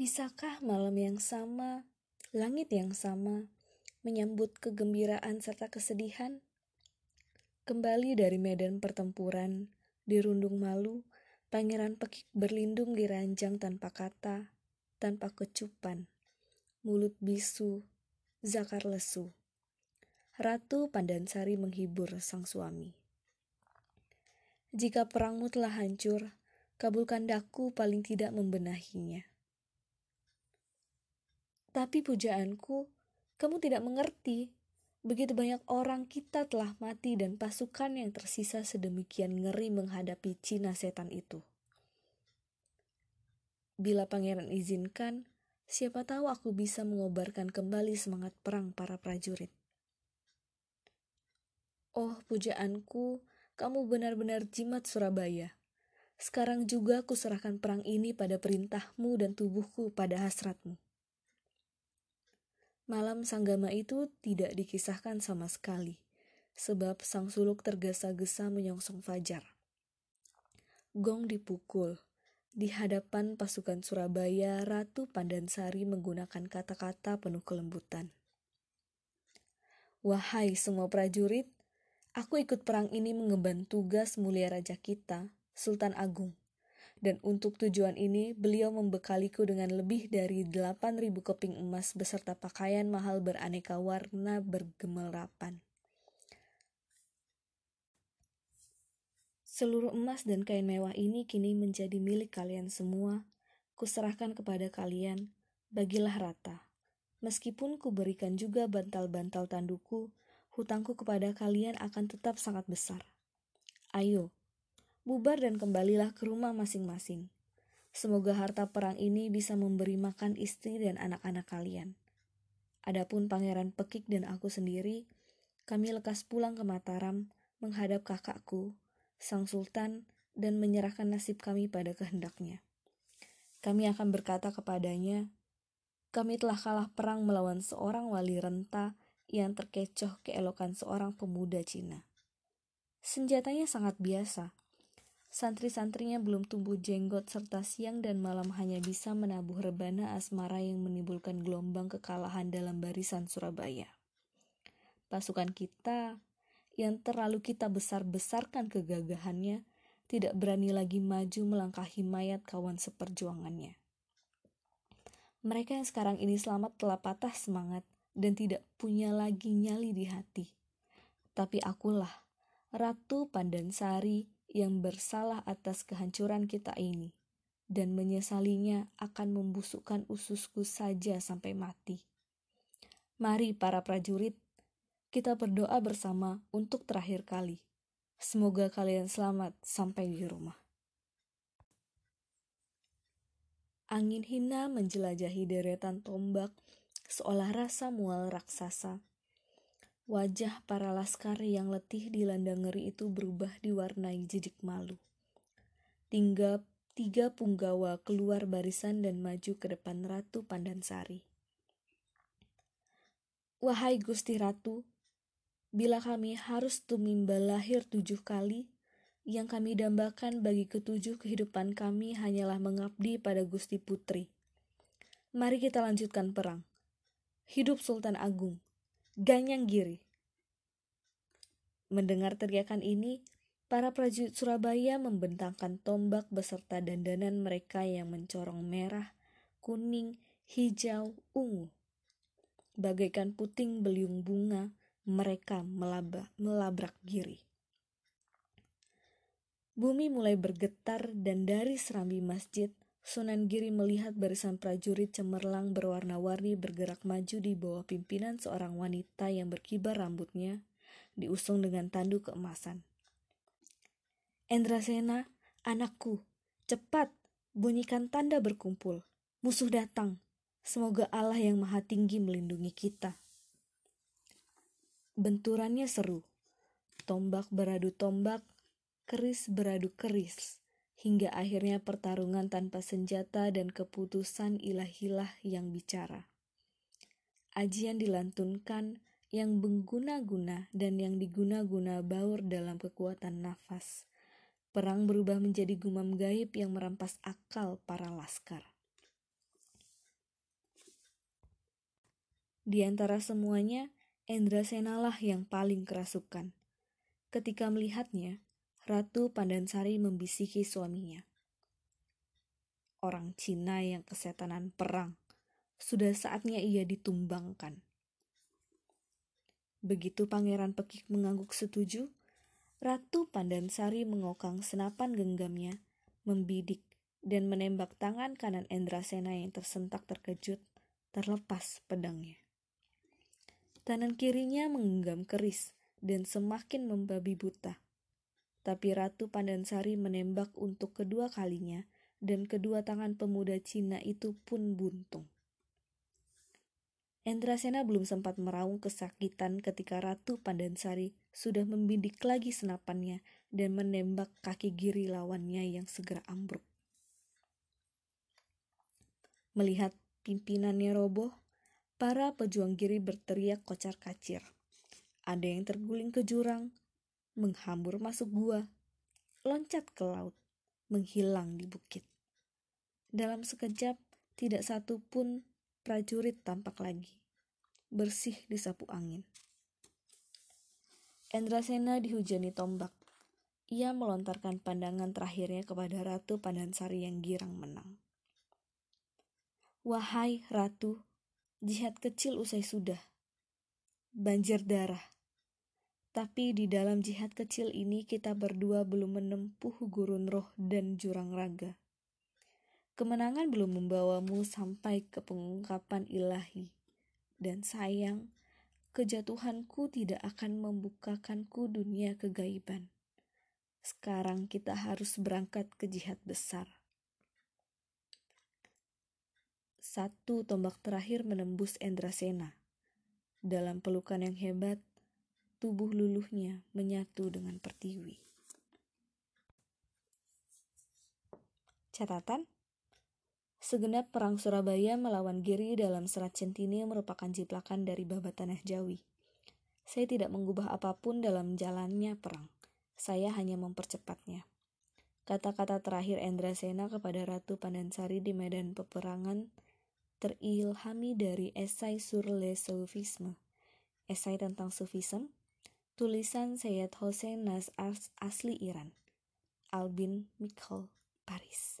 Bisakah malam yang sama, langit yang sama, menyambut kegembiraan serta kesedihan? Kembali dari medan pertempuran, dirundung malu, Pangeran Pekik berlindung di ranjang tanpa kata, tanpa kecupan. Mulut bisu, zakar lesu. Ratu Pandansari menghibur sang suami. Jika perangmu telah hancur, kabulkan daku paling tidak membenahinya. Tapi pujaanku, kamu tidak mengerti. Begitu banyak orang kita telah mati dan pasukan yang tersisa sedemikian ngeri menghadapi Cina setan itu. Bila pangeran izinkan, siapa tahu aku bisa mengobarkan kembali semangat perang para prajurit. Oh pujaanku, kamu benar-benar jimat Surabaya. Sekarang juga aku serahkan perang ini pada perintahmu dan tubuhku pada hasratmu. Malam sanggama itu tidak dikisahkan sama sekali, sebab sang suluk tergesa-gesa menyongsong fajar. Gong dipukul. Di hadapan pasukan Surabaya, Ratu Pandansari menggunakan kata-kata penuh kelembutan. Wahai semua prajurit, aku ikut perang ini mengemban tugas mulia raja kita, Sultan Agung dan untuk tujuan ini beliau membekaliku dengan lebih dari 8.000 keping emas beserta pakaian mahal beraneka warna bergemerapan. Seluruh emas dan kain mewah ini kini menjadi milik kalian semua. Kuserahkan kepada kalian, bagilah rata. Meskipun kuberikan juga bantal-bantal tanduku, hutangku kepada kalian akan tetap sangat besar. Ayo, bubar dan kembalilah ke rumah masing-masing. Semoga harta perang ini bisa memberi makan istri dan anak-anak kalian. Adapun Pangeran Pekik dan aku sendiri, kami lekas pulang ke Mataram menghadap kakakku, Sang Sultan, dan menyerahkan nasib kami pada kehendaknya. Kami akan berkata kepadanya, kami telah kalah perang melawan seorang wali renta yang terkecoh keelokan seorang pemuda Cina. Senjatanya sangat biasa, Santri-santrinya belum tumbuh jenggot serta siang dan malam hanya bisa menabuh rebana asmara yang menimbulkan gelombang kekalahan dalam barisan Surabaya. Pasukan kita yang terlalu kita besar-besarkan kegagahannya tidak berani lagi maju melangkahi mayat kawan seperjuangannya. Mereka yang sekarang ini selamat telah patah semangat dan tidak punya lagi nyali di hati. Tapi akulah, Ratu Pandansari yang bersalah atas kehancuran kita ini dan menyesalinya akan membusukkan ususku saja sampai mati. Mari para prajurit, kita berdoa bersama untuk terakhir kali. Semoga kalian selamat sampai di rumah. Angin hina menjelajahi deretan tombak seolah rasa mual raksasa Wajah para laskar yang letih di landang ngeri itu berubah diwarnai jejak malu. Tinggal tiga punggawa keluar barisan dan maju ke depan Ratu Pandansari. Wahai Gusti Ratu, bila kami harus tumimba lahir tujuh kali, yang kami dambakan bagi ketujuh kehidupan kami hanyalah mengabdi pada Gusti Putri. Mari kita lanjutkan perang. Hidup Sultan Agung. Ganyang Giri. Mendengar teriakan ini, para prajurit Surabaya membentangkan tombak beserta dandanan mereka yang mencorong merah, kuning, hijau, ungu. Bagaikan puting beliung bunga, mereka melabrak, melabrak giri. Bumi mulai bergetar dan dari serambi masjid, Sunan Giri melihat barisan prajurit cemerlang berwarna-warni bergerak maju di bawah pimpinan seorang wanita yang berkibar rambutnya, diusung dengan tandu keemasan. Endrasena, anakku, cepat, bunyikan tanda berkumpul. Musuh datang. Semoga Allah yang maha tinggi melindungi kita. Benturannya seru. Tombak beradu tombak, keris beradu keris hingga akhirnya pertarungan tanpa senjata dan keputusan ilahilah yang bicara. Ajian dilantunkan yang mengguna-guna dan yang diguna-guna baur dalam kekuatan nafas. Perang berubah menjadi gumam gaib yang merampas akal para laskar. Di antara semuanya, Endrasena lah yang paling kerasukan. Ketika melihatnya, Ratu Pandansari membisiki suaminya. Orang Cina yang kesetanan perang, sudah saatnya ia ditumbangkan. Begitu Pangeran Pekik mengangguk setuju, Ratu Pandansari mengokang senapan genggamnya, membidik, dan menembak tangan kanan Endrasena yang tersentak terkejut, terlepas pedangnya. Tangan kirinya menggenggam keris dan semakin membabi buta. Tapi Ratu Pandansari menembak untuk kedua kalinya, dan kedua tangan pemuda Cina itu pun buntung. Endrasena belum sempat meraung kesakitan ketika Ratu Pandansari sudah membidik lagi senapannya dan menembak kaki giri lawannya yang segera ambruk. Melihat pimpinannya roboh, para pejuang giri berteriak kocar kacir. Ada yang terguling ke jurang, menghambur masuk gua, loncat ke laut, menghilang di bukit. Dalam sekejap, tidak satu pun prajurit tampak lagi, bersih disapu angin. Endrasena dihujani tombak. Ia melontarkan pandangan terakhirnya kepada Ratu Pandansari yang girang menang. Wahai Ratu, jihad kecil usai sudah. Banjir darah. Tapi di dalam jihad kecil ini kita berdua belum menempuh gurun roh dan jurang raga. Kemenangan belum membawamu sampai ke pengungkapan ilahi. Dan sayang, kejatuhanku tidak akan membukakanku dunia kegaiban. Sekarang kita harus berangkat ke jihad besar. Satu tombak terakhir menembus Endrasena. Dalam pelukan yang hebat, tubuh luluhnya menyatu dengan pertiwi. Catatan Segenap perang Surabaya melawan Giri dalam serat centini merupakan jiplakan dari babat tanah Jawi. Saya tidak mengubah apa pun dalam jalannya perang. Saya hanya mempercepatnya. Kata-kata terakhir Endrasena kepada Ratu Pandansari di medan peperangan terilhami dari esai sur le Soufisme, esai tentang Sufism, tulisan Sayyid Hossein Nas Asli Iran, Albin Mikhail, Paris.